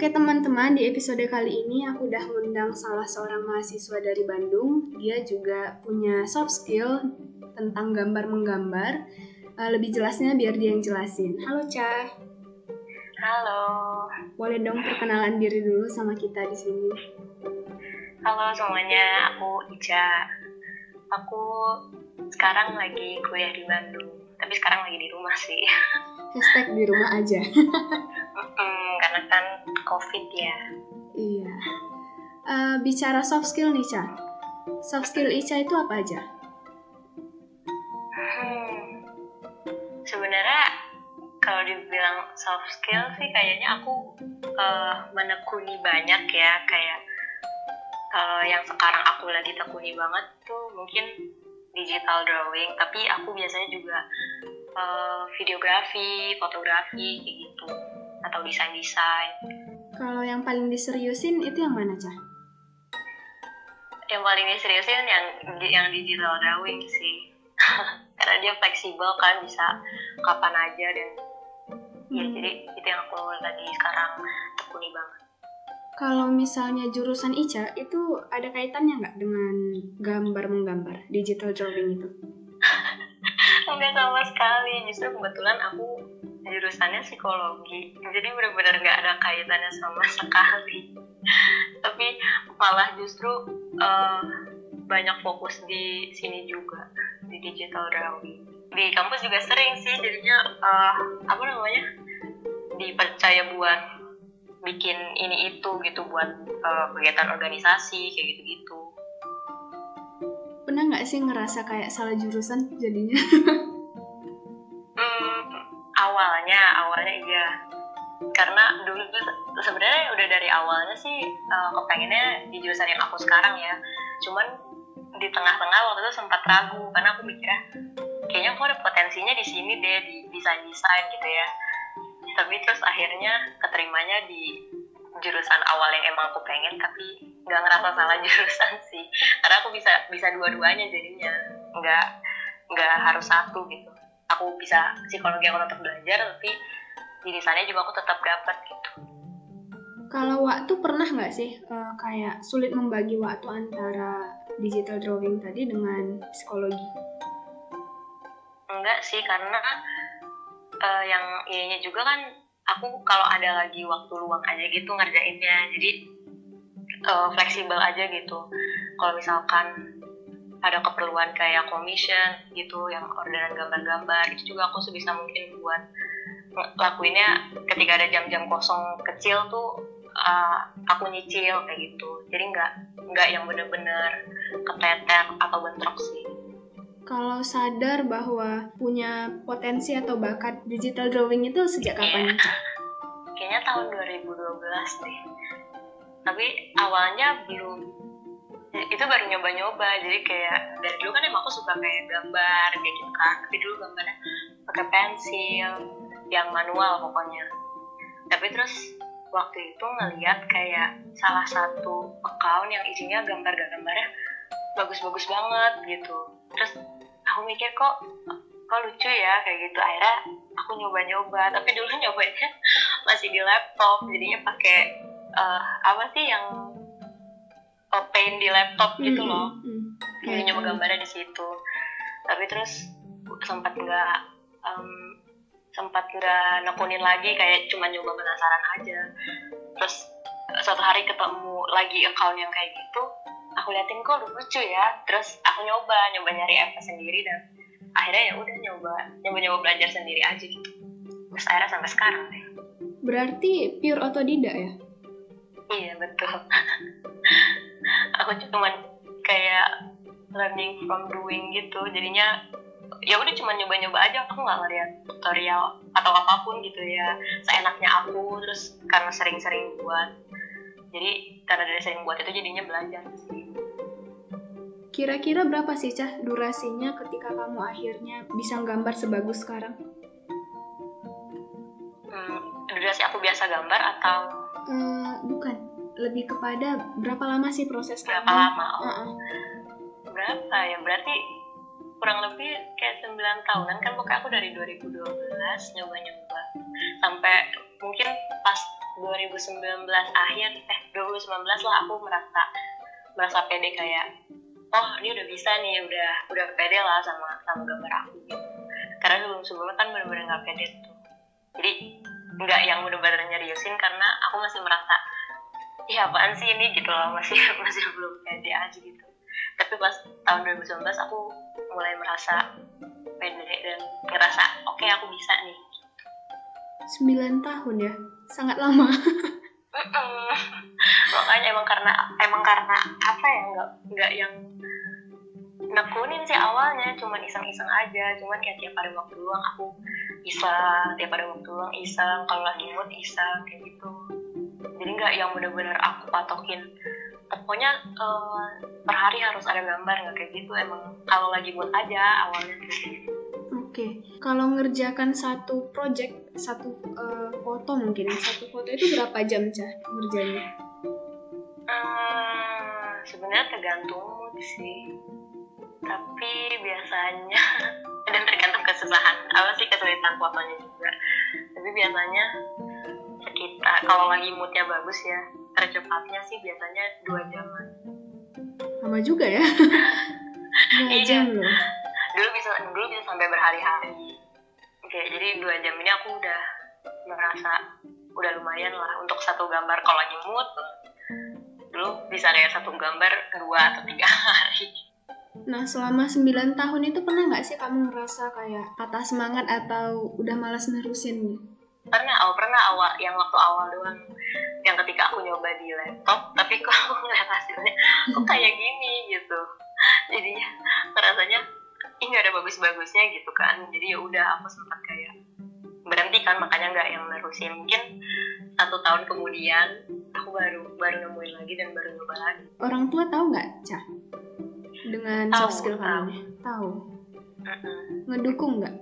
Oke teman-teman, di episode kali ini aku udah ngundang salah seorang mahasiswa dari Bandung. Dia juga punya soft skill tentang gambar menggambar. Uh, lebih jelasnya biar dia yang jelasin. Halo Cah. Halo. Boleh dong perkenalan diri dulu sama kita di sini. Halo semuanya, aku Ica. Aku sekarang lagi kuliah di Bandung, tapi sekarang lagi di rumah sih. Hashtag di rumah aja. hmm, karena kan COVID ya. Iya. Uh, bicara soft skill nih, Ca. Soft skill Ica itu apa aja? Hmm, sebenarnya kalau dibilang soft skill sih kayaknya aku uh, menekuni banyak ya kayak kalau yang sekarang aku lagi tekuni banget tuh mungkin digital drawing tapi aku biasanya juga uh, videografi fotografi kayak gitu atau desain desain kalau yang paling diseriusin itu yang mana cah yang paling diseriusin yang yang digital drawing sih karena dia fleksibel kan bisa kapan aja dan ya, hmm. ya jadi itu yang aku lagi sekarang tekuni banget kalau misalnya jurusan Ica itu ada kaitannya nggak dengan gambar menggambar digital drawing itu? Enggak sama sekali. Justru kebetulan aku jurusannya psikologi, jadi benar-benar nggak ada kaitannya sama sekali. Tapi malah justru uh, banyak fokus di sini juga di digital drawing. Di kampus juga sering sih, jadinya uh, apa namanya dipercaya buat bikin ini itu gitu buat uh, kegiatan organisasi kayak gitu gitu pernah nggak sih ngerasa kayak salah jurusan jadinya karena dulu tuh sebenarnya udah dari awalnya sih uh, kepengennya di jurusan yang aku sekarang ya. Cuman di tengah-tengah waktu itu sempat ragu karena aku mikirnya kayaknya aku ada potensinya di sini deh di desain desain gitu ya. Tapi terus akhirnya keterimanya di jurusan awal yang emang aku pengen tapi nggak ngerasa salah jurusan sih. Karena aku bisa bisa dua-duanya jadinya. Nggak nggak harus satu gitu. Aku bisa psikologi aku tetap belajar tapi di sana juga aku tetap dapat gitu. Kalau waktu pernah nggak sih uh, kayak sulit membagi waktu antara digital drawing tadi dengan psikologi? Enggak sih karena uh, yang ininya juga kan aku kalau ada lagi waktu luang aja gitu ngerjainnya. Jadi uh, fleksibel aja gitu. Kalau misalkan ada keperluan kayak commission gitu yang orderan gambar-gambar itu juga aku sebisa mungkin buat lakuinnya ketika ada jam-jam kosong kecil tuh uh, aku nyicil kayak gitu jadi nggak nggak yang bener-bener keteter atau bentrok sih kalau sadar bahwa punya potensi atau bakat digital drawing itu sejak kapan? Yeah. Kayaknya tahun 2012 deh. Tapi awalnya belum itu baru nyoba-nyoba jadi kayak dari dulu kan emang aku suka kayak gambar kayak gitu kan tapi dulu gambarnya pakai pensil yang manual pokoknya. Tapi terus waktu itu ngeliat kayak salah satu account yang isinya gambar-gambarnya bagus-bagus banget gitu. Terus aku mikir kok kok lucu ya? Kayak gitu. Akhirnya aku nyoba-nyoba. Tapi dulu nyobanya masih di laptop. Jadinya pakai uh, apa sih yang uh, paint di laptop gitu hmm, loh. mm, mm, jadi nyoba gambarnya di situ. Tapi terus sempat nggak um, sempat nggak nekunin lagi kayak cuma nyoba penasaran aja. Terus suatu hari ketemu lagi account yang kayak gitu aku liatin kok lucu ya. Terus aku nyoba nyoba nyari apa sendiri dan akhirnya ya udah nyoba nyoba nyoba belajar sendiri aja gitu. Terus akhirnya sampai sekarang deh. Berarti pure otodidak ya? Iya betul. Aku cuma kayak learning from doing gitu. Jadinya ya udah cuma nyoba-nyoba aja aku nggak ngeliat tutorial atau apa pun gitu ya seenaknya aku terus karena sering-sering buat jadi karena dari sering buat itu jadinya belajar sih Kira-kira berapa sih Cah durasinya ketika kamu akhirnya bisa gambar sebagus sekarang? Hmm, durasi aku biasa gambar atau? Uh, bukan, lebih kepada berapa lama sih proses berapa kamu? lama? Oh. Uh -uh. Berapa ya? Berarti kurang lebih kayak 9 tahunan kan pokoknya aku dari 2012 nyoba-nyoba. Sampai mungkin pas 2019 akhir eh 2019 lah aku merasa merasa pede kayak oh ini udah bisa nih udah udah pede lah sama sama gambar aku gitu. Karena sebelum sebelumnya kan bener-bener nggak pede tuh. Jadi nggak yang bener-bener nyeriusin karena aku masih merasa iya apaan sih ini? Gitu loh masih masih belum pede aja gitu tapi pas tahun 2019 aku mulai merasa pede dan ngerasa oke okay, aku bisa nih. 9 tahun ya? Sangat lama. Makanya emang karena emang karena apa ya nggak nggak yang nekunin sih awalnya cuma iseng-iseng aja. Cuman kayak tiap ada waktu luang aku iseng tiap ada waktu luang iseng kalau lagi mood iseng kayak gitu. Jadi nggak yang bener-bener aku patokin pokoknya uh, per hari harus ada gambar nggak kayak gitu emang kalau lagi buat aja awalnya gitu Oke, okay. kalau ngerjakan satu project, satu uh, foto mungkin, satu foto itu berapa jam cah ngerjainnya? Uh, Sebenarnya tergantung mood sih, tapi biasanya dan tergantung kesusahan. Apa sih kesulitan fotonya juga? Tapi biasanya sekitar kalau lagi moodnya bagus ya, tercepatnya sih biasanya dua jaman. Lama juga ya? Dua iya. jam loh. Dulu bisa dulu bisa sampai berhari-hari. Oke jadi dua jam ini aku udah merasa udah lumayan lah untuk satu gambar. Kalau lagi mood dulu bisa kayak satu gambar dua atau tiga hari. Nah, selama 9 tahun itu pernah nggak sih kamu ngerasa kayak patah semangat atau udah malas nerusin? Pernah, oh pernah awal, yang waktu awal doang. Yang ketika aku nyoba di laptop tapi kok aku ngeliat hasilnya kok kayak gini gitu. Jadinya rasanya ini ada bagus-bagusnya gitu kan. Jadi ya udah aku sempat kayak berhenti kan makanya nggak yang nerusin mungkin satu tahun kemudian aku baru baru nemuin lagi dan baru nyoba lagi. Orang tua tahu nggak cah dengan tahu, soft skill kamu tahu. ngedukung nggak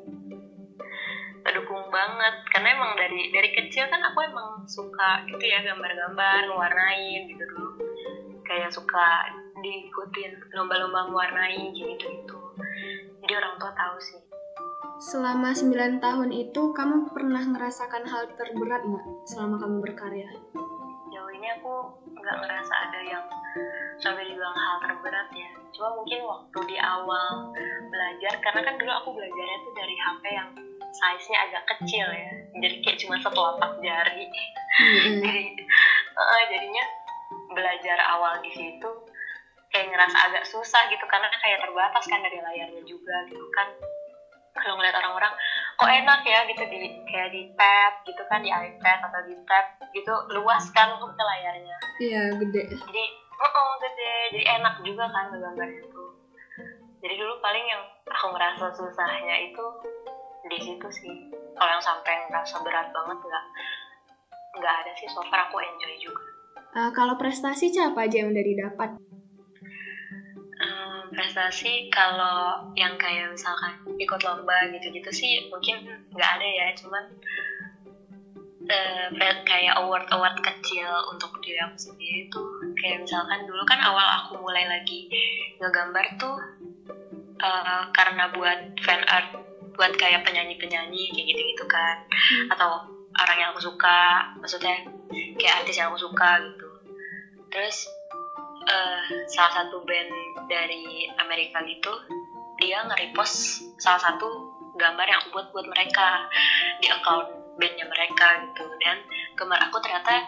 banget. Karena emang dari dari kecil kan aku emang suka gitu ya gambar-gambar ngewarnain gitu dulu. Kayak suka diikutin lomba-lomba mewarnai gitu gitu jadi orang tua tahu sih. Selama 9 tahun itu kamu pernah ngerasakan hal terberat nggak selama kamu berkarya? Jauh ini aku nggak ngerasa ada yang sampai dibilang hal terberat ya. Cuma mungkin waktu di awal belajar karena kan dulu aku belajarnya tuh dari HP yang size-nya agak kecil ya. Jadi kayak cuma satu lapak jari. Mm-hmm. jadi uh, jadinya belajar awal di situ kayak ngerasa agak susah gitu karena kayak terbatas kan dari layarnya juga gitu kan. Kalau ngeliat orang-orang kok enak ya gitu di kayak di tab gitu kan di iPad atau di tab gitu luas kan untuk layarnya. Iya gede. Jadi oh, oh gede. Jadi enak juga kan gambar itu jadi dulu paling yang aku ngerasa susahnya itu di situ sih. Kalau yang sampai ngerasa berat banget nggak nggak ada sih. So far aku enjoy juga. Uh, kalau prestasi apa aja yang udah didapat? Um, prestasi kalau yang kayak misalkan ikut lomba gitu-gitu sih mungkin nggak ada ya. Cuman uh, kayak award-award kecil untuk diri aku sendiri tuh. Kayak misalkan dulu kan awal aku mulai lagi ngegambar tuh uh, karena buat fan art buat kayak penyanyi-penyanyi kayak gitu-gitu kan. Hmm. atau orang yang aku suka maksudnya kayak artis yang aku suka gitu. Terus uh, salah satu band dari Amerika gitu dia nge-repost salah satu gambar yang aku buat buat mereka di account bandnya mereka gitu. Dan gambar aku ternyata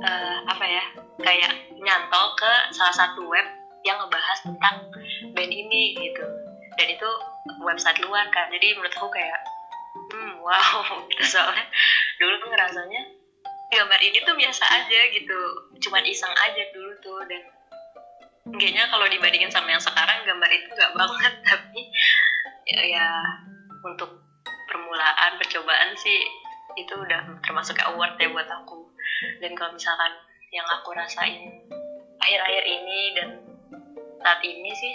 uh, apa ya kayak nyantol ke salah satu web yang ngebahas tentang band ini gitu. Dan itu website luar kan jadi menurut aku kayak hmm wow gitu. Soalnya dulu tuh ngerasanya gambar ini tuh biasa aja gitu. Cuman iseng aja dulu tuh. Dan kayaknya kalau dibandingin sama yang sekarang gambar itu nggak banget. Tapi ya, ya untuk permulaan percobaan sih itu udah termasuk award ya buat aku. Dan kalau misalkan yang aku rasain akhir-akhir ini dan saat ini sih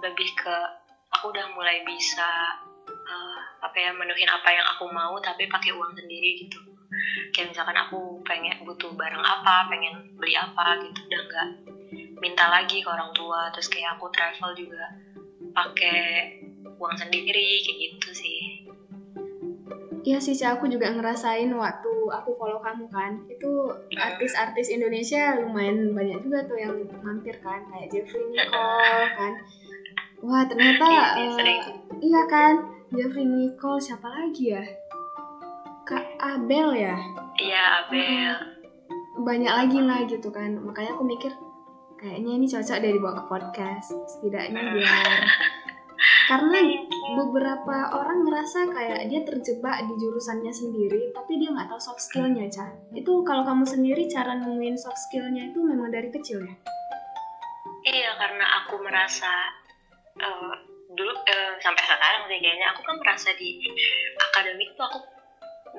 lebih ke aku udah mulai bisa uh, apa ya menuhin apa yang aku mau tapi pakai uang sendiri gitu kayak misalkan aku pengen butuh barang apa pengen beli apa gitu udah nggak minta lagi ke orang tua terus kayak aku travel juga pakai uang sendiri kayak gitu sih Iya sih, Ca, aku juga ngerasain waktu aku follow kamu kan. Itu artis-artis Indonesia lumayan banyak juga tuh yang mampir kan, kayak Jeffrey Nicole kan. Wah, ternyata sering. iya kan, Jeffrey Nicole siapa lagi ya? Kak Abel ya? iya Abel Banyak lagi lah gitu kan. Makanya aku mikir kayaknya ini cocok dari dibawa ke podcast. Setidaknya biar karena beberapa orang ngerasa kayak dia terjebak di jurusannya sendiri tapi dia nggak tahu soft skillnya Ca itu kalau kamu sendiri cara nemuin soft skillnya itu memang dari kecil ya iya karena aku merasa eh, dulu eh, sampai sekarang sih kayaknya. Aku kan merasa di akademik tuh aku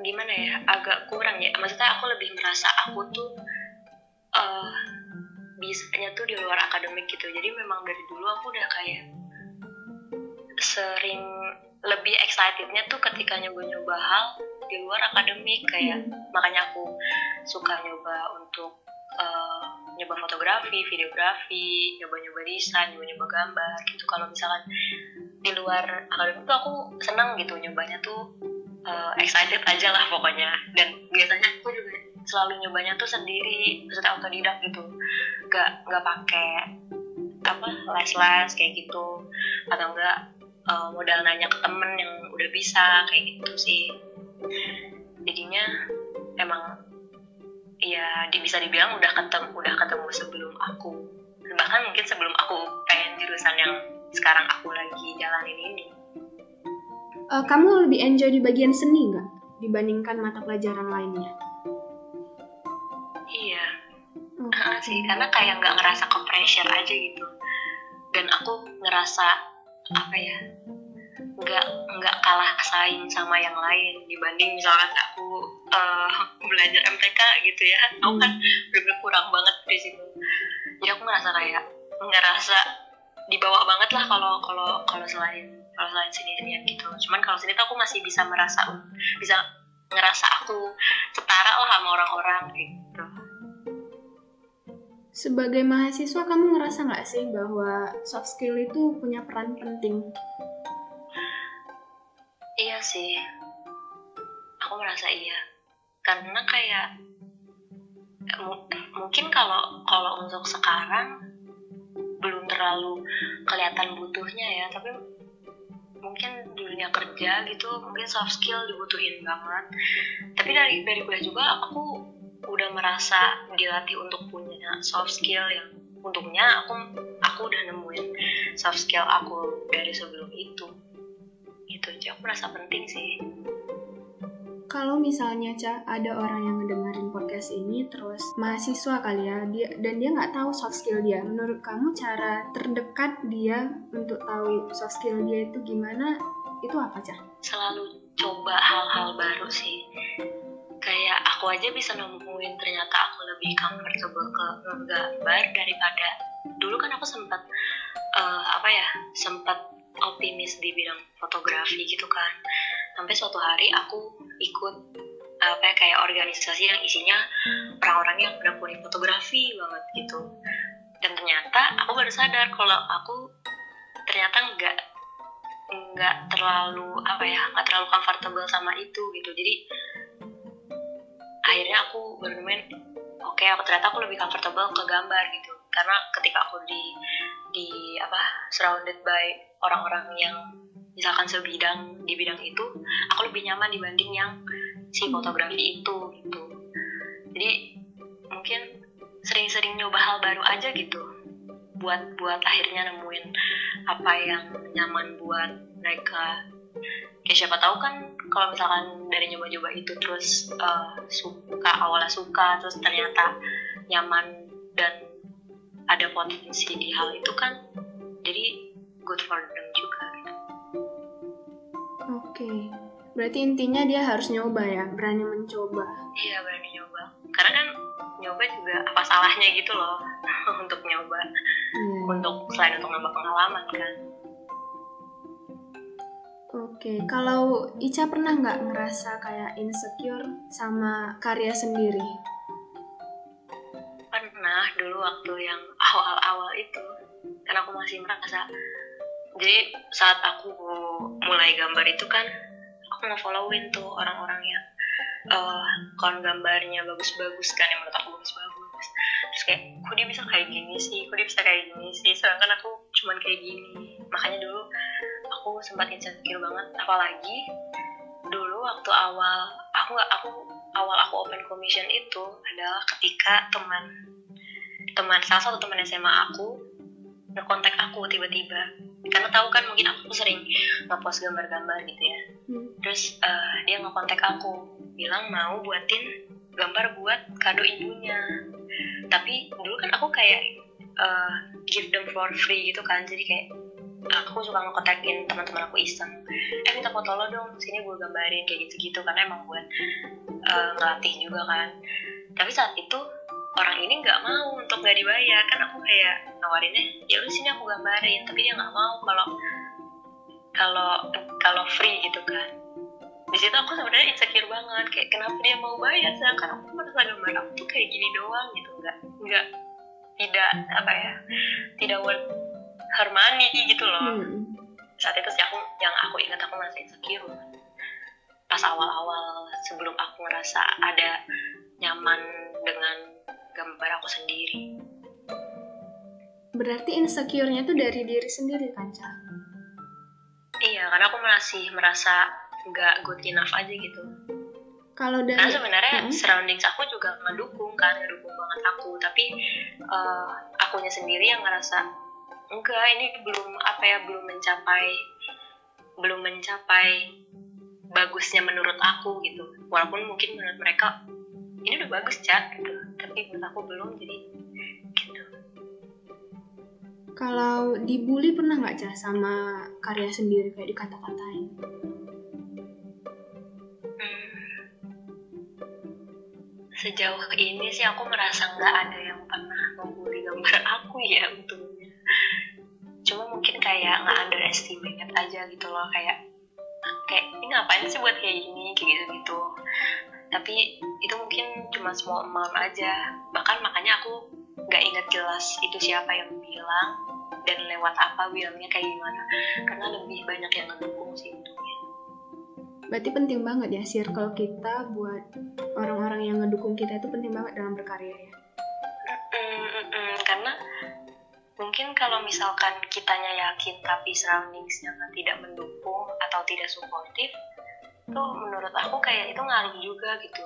gimana ya agak kurang ya. Maksudnya aku lebih merasa aku tuh eh bisanya tuh di luar akademik gitu. Jadi memang dari dulu aku udah kayak sering lebih excitednya tuh ketika nyoba-nyoba hal di luar akademik. Kayak makanya aku suka nyoba untuk eh, nyoba fotografi, videografi, nyoba-nyoba desain, nyoba-nyoba gambar gitu. Kalau misalkan di luar akademik tuh aku senang gitu nyobanya tuh eh, excited aja lah pokoknya. Dan biasanya aku juga selalu nyobanya tuh sendiri, maksudnya autodidak gitu. Gak nggak pakai apa les-les kayak gitu atau enggak eh, modal nanya ke temen yang udah bisa kayak gitu sih jadinya emang ya di- bisa dibilang udah ketemu udah ketemu sebelum aku. Bahkan mungkin sebelum aku pengen jurusan yang sekarang aku lagi jalanin ini. Eh, kamu lebih enjoy di bagian seni nggak? Dibandingkan mata pelajaran lainnya? Iya. Oh, Ah, sih karena kayak nggak ngerasa ke pressure aja gitu. Dan aku ngerasa apa ya nggak nggak kalah saing sama yang lain dibanding misalkan aku eh, belajar MTK gitu ya. Aku kan bener kurang banget di situ. Jadi aku ngerasa kayak ngerasa di bawah banget lah kalau kalau kalau selain kalau selain sini sinian gitu. Cuman kalau sini tuh aku masih bisa merasa bisa ngerasa aku setara lah sama orang-orang gitu. Sebagai mahasiswa kamu ngerasa nggak sih bahwa soft skill itu punya peran penting? Iya sih, aku merasa iya. Karena kayak mu- mungkin kalau kalau untuk sekarang belum terlalu kelihatan butuhnya ya, tapi mungkin dunia kerja gitu mungkin soft skill dibutuhin banget. Tapi dari dari kuliah juga aku udah merasa dilatih untuk punya soft skill yang untungnya aku aku udah nemuin soft skill aku dari sebelum itu. Gitu aja aku merasa penting sih kalau misalnya Ca ada orang yang ngedengerin podcast ini terus mahasiswa kali ya dia dan dia nggak tahu soft skill dia menurut kamu cara terdekat dia untuk tahu soft skill dia itu gimana itu apa Ca? selalu coba hal-hal baru sih kayak aku aja bisa nemuin ternyata aku lebih comfortable ke ngegambar daripada dulu kan aku sempat eh, apa ya sempat optimis di bidang fotografi gitu kan sampai suatu hari aku ikut apa ya, kayak organisasi yang isinya orang-orang yang menekuni fotografi banget gitu. Dan ternyata aku baru sadar kalau aku ternyata nggak nggak terlalu apa ya nggak terlalu comfortable sama itu gitu. Jadi akhirnya aku baru oke aku ternyata aku lebih comfortable ke gambar gitu. Karena ketika aku di di apa surrounded by orang-orang yang misalkan sebidang di bidang itu aku lebih nyaman dibanding yang si fotografi itu gitu. Jadi mungkin sering-sering nyoba hal baru aja gitu. Buat buat akhirnya nemuin apa yang nyaman buat mereka. Ya siapa tahu kan kalau misalkan dari nyoba-nyoba itu terus eh, suka awalnya suka terus ternyata nyaman dan ada potensi di hal itu kan jadi good for them juga Oke, berarti intinya dia harus nyoba ya, berani mencoba. iya berani nyoba karena kan nyoba juga apa salahnya gitu loh untuk nyoba Iya. untuk selain untuk nambah pengalaman kan Oke, kalau Ica pernah nggak ngerasa kayak insecure sama karya sendiri? pernah dulu waktu yang awal-awal itu karena aku masih merasa jadi saat aku mulai gambar itu kan aku nge-followin tuh orang-orang yang uh, gambarnya bagus-bagus kan yang menurut aku bagus-bagus. Terus kayak kok dia bisa kayak gini sih? Kok dia bisa kayak gini sih? Sedangkan aku cuman kayak gini. Makanya dulu aku sempat insecure banget. Apalagi dulu waktu awal aku nggak aku awal aku open commission itu adalah ketika teman teman salah satu teman SMA aku ngekontak aku tiba-tiba karena tahu kan mungkin aku sering ngepost gambar-gambar gitu ya. Hmm. terus uh, dia ngekontak aku bilang mau buatin gambar buat kado ibunya. Tapi dulu kan aku kayak uh, give them for free gitu kan. Jadi kayak aku suka ngekontakin teman-teman aku iseng. Eh minta foto lo dong sini gue gambarin kayak gitu-gitu karena emang buat uh, ngelatih juga kan. Tapi saat itu orang ini nggak mau untuk nggak dibayar. Kan aku kayak nawarinnya ya udah sini aku gambarin tapi dia nggak mau kalau kalau kalau free gitu kan. Di situ aku sebenarnya insecure banget kayak kenapa dia mau bayar sedangkan aku merasa gambar aku tuh kayak gini doang gitu nggak nggak tidak apa ya tidak worth her money gitu loh. Hmm. saat itu sih aku yang aku ingat aku masih insecure. Pas awal-awal sebelum aku ngerasa ada nyaman dengan gambar aku sendiri. Berarti insecure-nya tuh dari diri sendiri kan, Ca? Iya, karena aku masih merasa nggak good enough aja gitu. Kalau dari Karena sebenarnya hmm? surroundings aku juga ngedukung kan, ngedukung banget aku, tapi uh, akunya sendiri yang ngerasa enggak ini belum apa ya belum mencapai belum mencapai bagusnya menurut aku gitu walaupun mungkin menurut mereka ini udah bagus cat gitu tapi menurut aku belum jadi gitu kalau dibully pernah nggak cah sama karya sendiri? Kayak dikata-katain. Hmm. sejauh ini sih aku merasa nggak ada yang pernah membuli gambar aku ya untungnya cuma mungkin kayak nggak underestimate aja gitu loh. Kayak kayak ini ngapain sih buat kayak gini? Kayak gitu gitu tapi itu mungkin cuma small amount aja. Bahkan makanya aku nggak ingat jelas itu siapa yang bilang dan lewat apa bilangnya kayak gimana. Karena lebih banyak yang ngedukung sih untungnya. Berarti penting banget ya circle kita buat orang-orang yang ngedukung kita itu penting banget dalam berkarya ya. Mm, mm, mm, karena mungkin kalau misalkan kitanya yakin tapi surroundingsnya tidak mendukung atau tidak suportif tuh menurut aku kayak itu ngaruh juga gitu.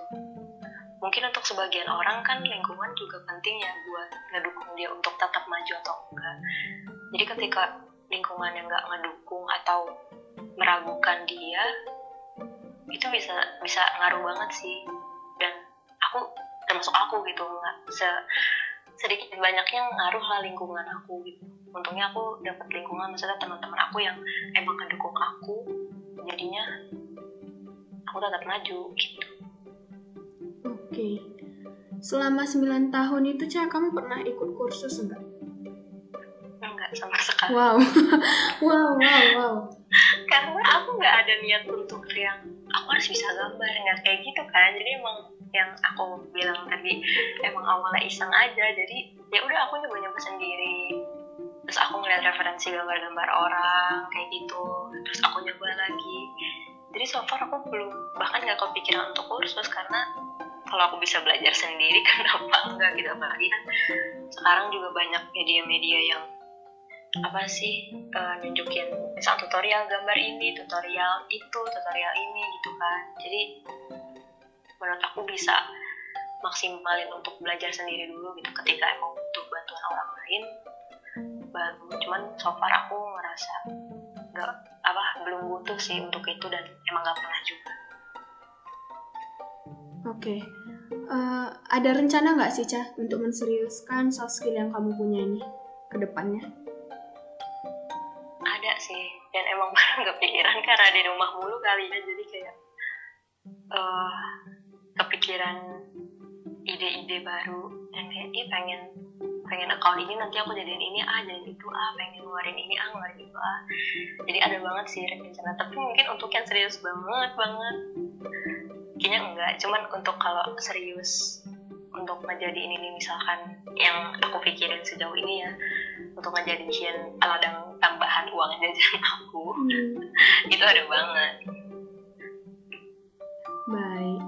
Mungkin untuk sebagian orang kan lingkungan juga penting ya buat ngedukung dia untuk tetap maju atau enggak. Jadi ketika lingkungan yang nggak ngedukung atau meragukan dia itu bisa bisa ngaruh banget sih. Dan aku termasuk aku gitu nggak se sedikit banyaknya ngaruh lah lingkungan aku gitu. Untungnya aku dapat lingkungan maksudnya teman-teman aku yang emang ngedukung aku jadinya aku tetap maju gitu. Oke. Okay. selama 9 tahun itu cak kamu pernah ikut kursus enggak enggak sama sekali. Wow. Wow wow wow. Karena aku nggak ada niat untuk yang aku harus bisa gambar nggak kayak gitu kan. Jadi emang yang aku bilang tadi emang awalnya iseng aja. Jadi ya udah aku nyoba nyoba sendiri. Terus aku ngeliat referensi gambar-gambar orang kayak gitu. Terus aku nyoba lagi jadi so far aku belum bahkan nggak kepikiran untuk kursus karena kalau aku bisa belajar sendiri kenapa enggak gitu? Apalagi kan sekarang juga banyak media-media yang apa sih uh, nunjukin misal tutorial gambar ini tutorial itu tutorial ini gitu kan. Jadi menurut aku bisa maksimalin untuk belajar sendiri dulu gitu ketika emang butuh bantuan orang lain baru. Cuman so far aku ngerasa nggak apa belum butuh sih untuk itu dan emang gak pernah juga oke okay. uh, eh, ada rencana nggak sih cah untuk menseriuskan soft skill yang kamu punya ini ke depannya ada sih dan emang baru nggak pikiran karena di rumah mulu kali ya jadi kayak uh, kepikiran ide-ide baru dan kayak dia pengen pengen account ini nanti aku jadiin ini ah jadi itu ah pengen ngeluarin ini ah ngeluarin itu ah. Jadi ada banget sih rencana tapi mungkin untuk yang serius banget banget. Kayaknya enggak cuman untuk kalau serius untuk ngejadiin ini misalkan yang aku pikirin sejauh ini ya untuk ngejadiin aladang tambahan uang jajan aku hmm. itu ada banget. Baik.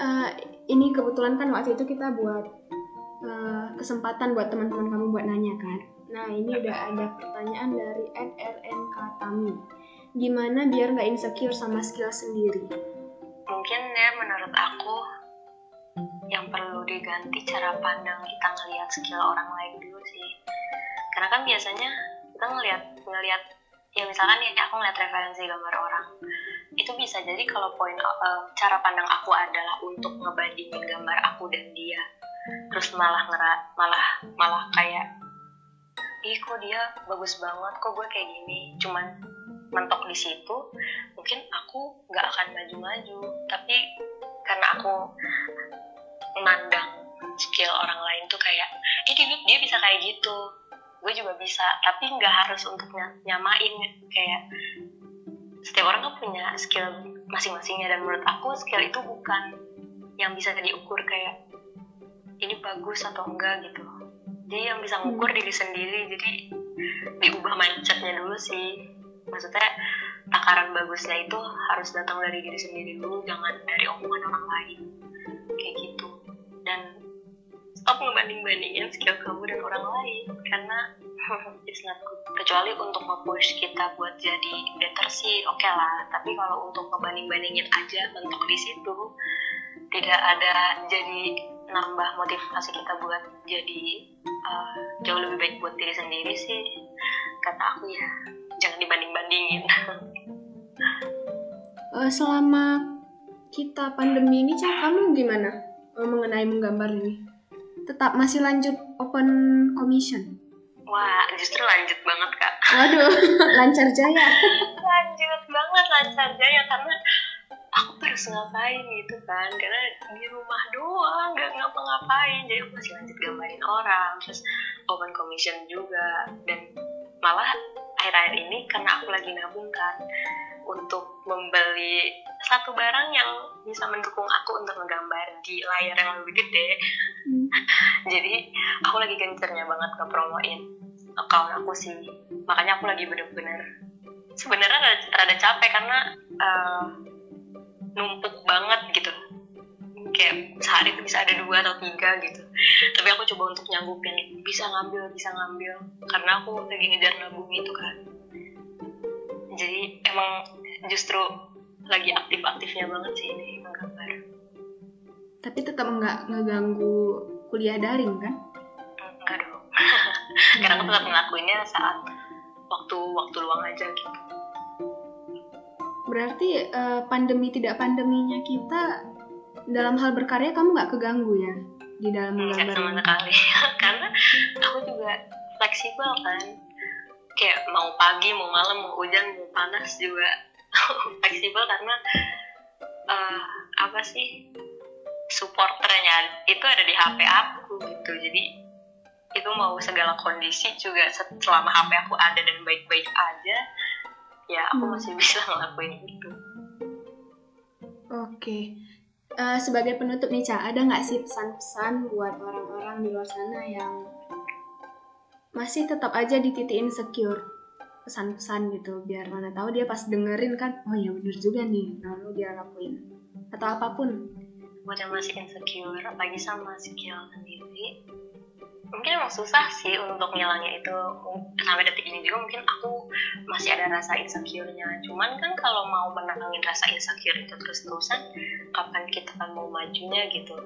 Uh, ini kebetulan kan waktu itu kita buat uh, kesempatan buat teman-teman kamu buat nanya kan? Nah ini udah ada pertanyaan dari @rnk Tami gimana biar nggak insecure sama skill sendiri? Mungkin ya menurut aku yang perlu diganti cara pandang kita ngelihat skill orang lain dulu sih. Karena kan biasanya kita ngelihat ngelihat ya misalkan ya aku ngeliat referensi gambar orang. Itu bisa jadi kalau poin uh, cara pandang aku adalah untuk ngebandingin gambar aku dan dia terus malah ngerat malah malah kayak ih kok dia bagus banget kok gue kayak gini. Cuman mentok di situ mungkin aku nggak akan maju-maju. Tapi karena aku memandang skill orang lain tuh kayak eh dia, dia bisa kayak gitu. Gue juga bisa tapi nggak harus untuk nyamain kayak setiap orang kan punya skill masing-masingnya dan menurut aku skill itu bukan yang bisa diukur kayak ini bagus atau enggak gitu. Jadi yang bisa ngukur diri sendiri jadi diubah mindsetnya dulu sih. Maksudnya takaran bagusnya itu harus datang dari diri sendiri dulu jangan dari omongan orang lain. Kayak gitu. Dan stop ngebanding-bandingin skill kamu dan orang lain karena it's not good. Kecuali untuk nge-push kita buat jadi better sih oke okay lah. Tapi kalau untuk ngebanding-bandingin aja bentuk di situ tidak ada jadi nambah motivasi kita buat jadi uh, jauh lebih baik buat diri sendiri sih kata aku ya. Jangan dibanding-bandingin. Uh, selama kita pandemi ini cara kamu gimana? Uh, mengenai menggambar ini. Tetap masih lanjut open commission? Wah, justru lanjut banget kak. Waduh, lancar jaya. lanjut banget lancar jaya karena harus ngapain gitu kan. Karena di rumah doang gak ngapa-ngapain. Jadi aku masih lanjut gambarin orang. Terus open commission juga. Dan malah akhir-akhir ini karena aku lagi nabung kan untuk membeli satu barang yang bisa mendukung aku untuk menggambar di layar yang lebih gede. Hmm. jadi aku lagi gencernya banget ngepromoin account aku sih. Makanya aku lagi bener-bener sebenarnya rada, rada capek karena uh, numpuk banget gitu. Kayak sehari itu bisa ada dua atau tiga gitu. Tapi aku coba untuk nyanggupin bisa ngambil bisa ngambil. Karena aku lagi ngejar nabung itu kan. Jadi emang justru lagi aktif-aktifnya banget sih ini menggambar. Tapi tetap nggak ngeganggu kuliah daring kan? Enggak dong. Karena aku tetap ngelakuinnya saat waktu waktu luang aja gitu berarti uh, pandemi tidak pandeminya kita dalam hal berkarya kamu nggak keganggu ya di dalam menggambar sama sekali. Karena aku juga fleksibel kan. Kayak mau pagi mau malam mau hujan mau panas juga. Fleksibel karena uh, apa sih supporternya itu ada di HP aku gitu. Jadi itu mau segala kondisi juga selama HP aku ada dan baik-baik aja ya aku hmm. masih bisa ngelakuin itu oke okay. uh, eh, sebagai penutup nih Ca ada nggak sih pesan-pesan buat orang-orang di luar sana yang masih tetap aja di titik insecure pesan-pesan gitu biar mana tahu dia pas dengerin kan oh ya bener juga nih lalu dia lakuin atau apa pun buat yang masih insecure apalagi sama skill sendiri mungkin emang susah sih untuk ngilangin itu. Sampai detik ini juga mungkin aku masih ada rasa insecure-nya. Cuman kan kalau mau menangin rasa insecure itu terus-terusan kapan kita mau majunya gitu?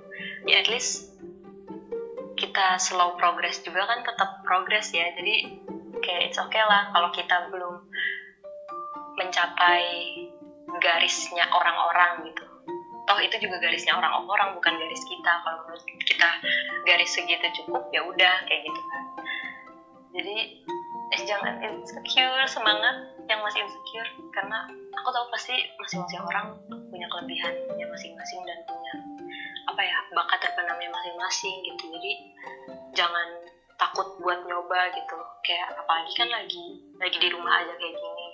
Ya at least kita slow progress juga kan tetap progress ya. Jadi kayak it's okay lah kalau kita belum mencapai garisnya orang-orang gitu toh itu juga garisnya orang-orang bukan garis kita. Kalau menurut kita garis segitu cukup ya udah kayak gitu kan. Jadi eh, jangan insecure semangat yang masih insecure. Karena aku tahu pasti masing-masing orang punya kelebihannya masing-masing dan punya apa ya bakat terpenamnya masing-masing gitu. Jadi jangan takut buat nyoba gitu. Kayak apalagi kan lagi lagi di rumah aja kayak gini.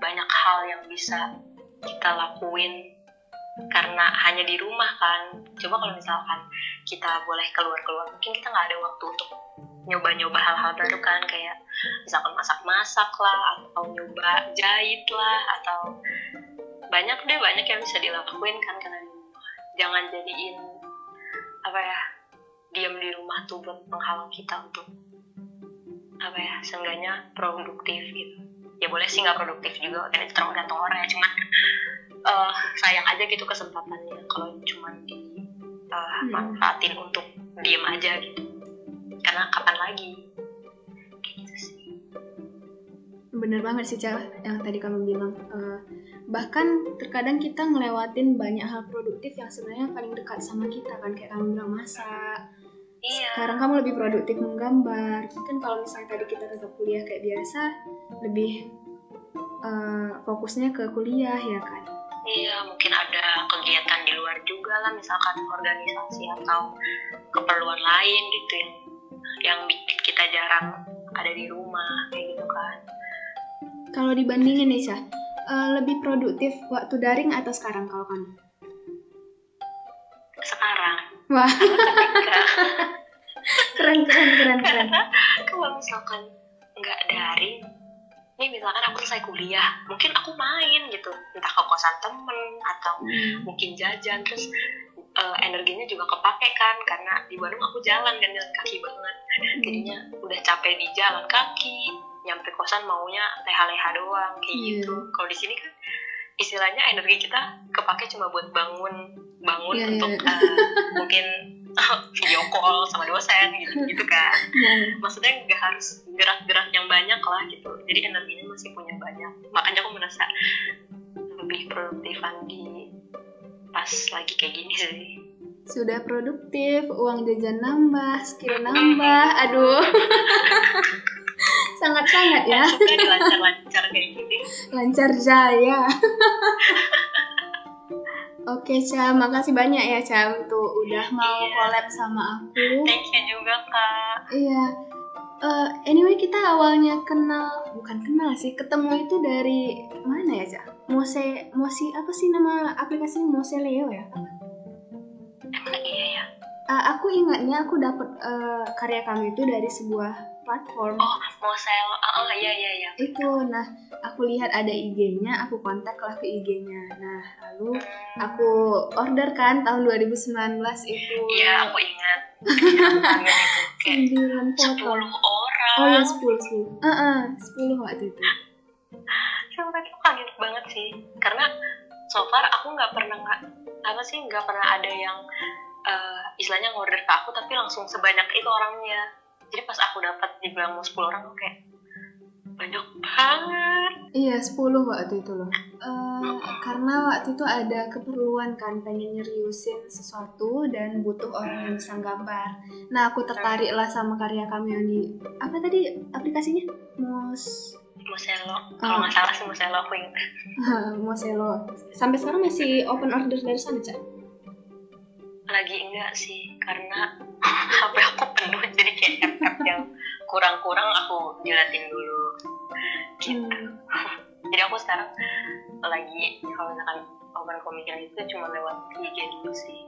Banyak hal yang bisa kita lakuin karena hanya di rumah kan. Coba kalau misalkan kita boleh keluar keluar mungkin kita nggak ada waktu untuk nyoba-nyoba hal-hal baru kan kayak misalkan masak-masak lah atau nyoba jahit lah atau banyak deh banyak yang bisa dilakuin kan karena di rumah. Jangan jadiin apa ya diam di rumah tuh buat menghalang kita untuk apa ya seenggaknya produktif gitu. Ya boleh sih nggak produktif juga kan itu tergantung orang ya cuman uh, sayang aja gitu kesempatannya. Kalau cuma di uh, manfaatin untuk diem aja gitu. Karena kapan lagi? Gitu sih. Bener banget sih Cah yang tadi kamu bilang. Uh, bahkan terkadang kita ngelewatin banyak hal produktif yang sebenarnya paling dekat sama kita kan. Kayak kamu bilang masak. Iya. Sekarang kamu lebih produktif menggambar. Kan kalau misalnya tadi kita tetap kuliah kayak biasa lebih uh, fokusnya ke kuliah ya kan Iya, mungkin ada kegiatan di luar juga lah, misalkan organisasi atau keperluan lain gitu yang yang bikin kita jarang ada di rumah kayak gitu kan. Kalau dibandingin nih, Syah, uh, lebih produktif waktu daring atau sekarang kalau kamu? Sekarang. Wah. Keren keren keren keren. karena kalau misalkan nggak daring, nih misalkan aku selesai kuliah mungkin aku main gitu entah ke kosan temen atau Hmm. mungkin jajan terus eh, energinya juga kepake kan karena di Bandung aku jalan kan jalan kaki banget jadinya udah capek di jalan kaki nyampe kosan maunya leha-leha doang kayak Iya. gitu kalau di sini kan istilahnya energi kita kepake cuma buat bangun bangun Iya, untuk iya. eh, mungkin video call sama dosen gitu gitu kan. Nah, maksudnya nggak harus gerak-gerak yang banyak lah gitu. Jadi energinya masih punya banyak. Makanya aku merasa lebih produktifan di pas lagi kayak gini sih. Sudah produktif, uang jajan nambah, skill nambah, aduh. Sangat-sangat ya, suka dilancar-lancar kayak gini. Lancar jaya. Oke, Ca, makasih banyak ya, Ca, untuk udah mau Iya. collab sama aku. thank you juga kak Iya. Eh, anyway, kita awalnya kenal, bukan kenal sih, ketemu itu dari mana ya, Ca? Mose, Mosi, apa sih nama aplikasinya? Mose Leo ya? emang iya ya aku ingatnya aku dapat eh, karya kamu itu dari sebuah platform. oh mau saya oh, oh iya iya iya Itu, nah aku lihat ada IG-nya, aku kontak lah ke IG-nya. Nah, lalu aku order kan tahun 2019 itu. iya aku ingat Aku 9 foto. sepuluh orang Oh ya 10, 10. Heeh, 10 waktu itu. Sumpah itu kaget banget sih karena so far aku nggak pernah nggak apa sih nggak pernah ada yang eh, istilahnya ngorder ke aku tapi langsung sebanyak itu orangnya jadi pas aku dapat dibilang mau 10 orang aku kayak banyak banget Iya, 10 waktu itu loh. Eh, karena waktu itu ada keperluan kan pengen nyeriusin sesuatu dan butuh orang yang bisa gambar. Nah, aku tertarik lah sama karya kamu yang di apa tadi aplikasinya? Mos Moselo kalau nggak salah sih Moselo aku ingat Moselo. Sampai sekarang masih open order dari sana, Cak? lagi enggak sih karena HP aku penuh jadi kayak yang kurang-kurang aku jilatin dulu. Gitu. Hmm. jadi aku sekarang lagi kalau misalkan open komiknya itu cuma lewat IG dulu sih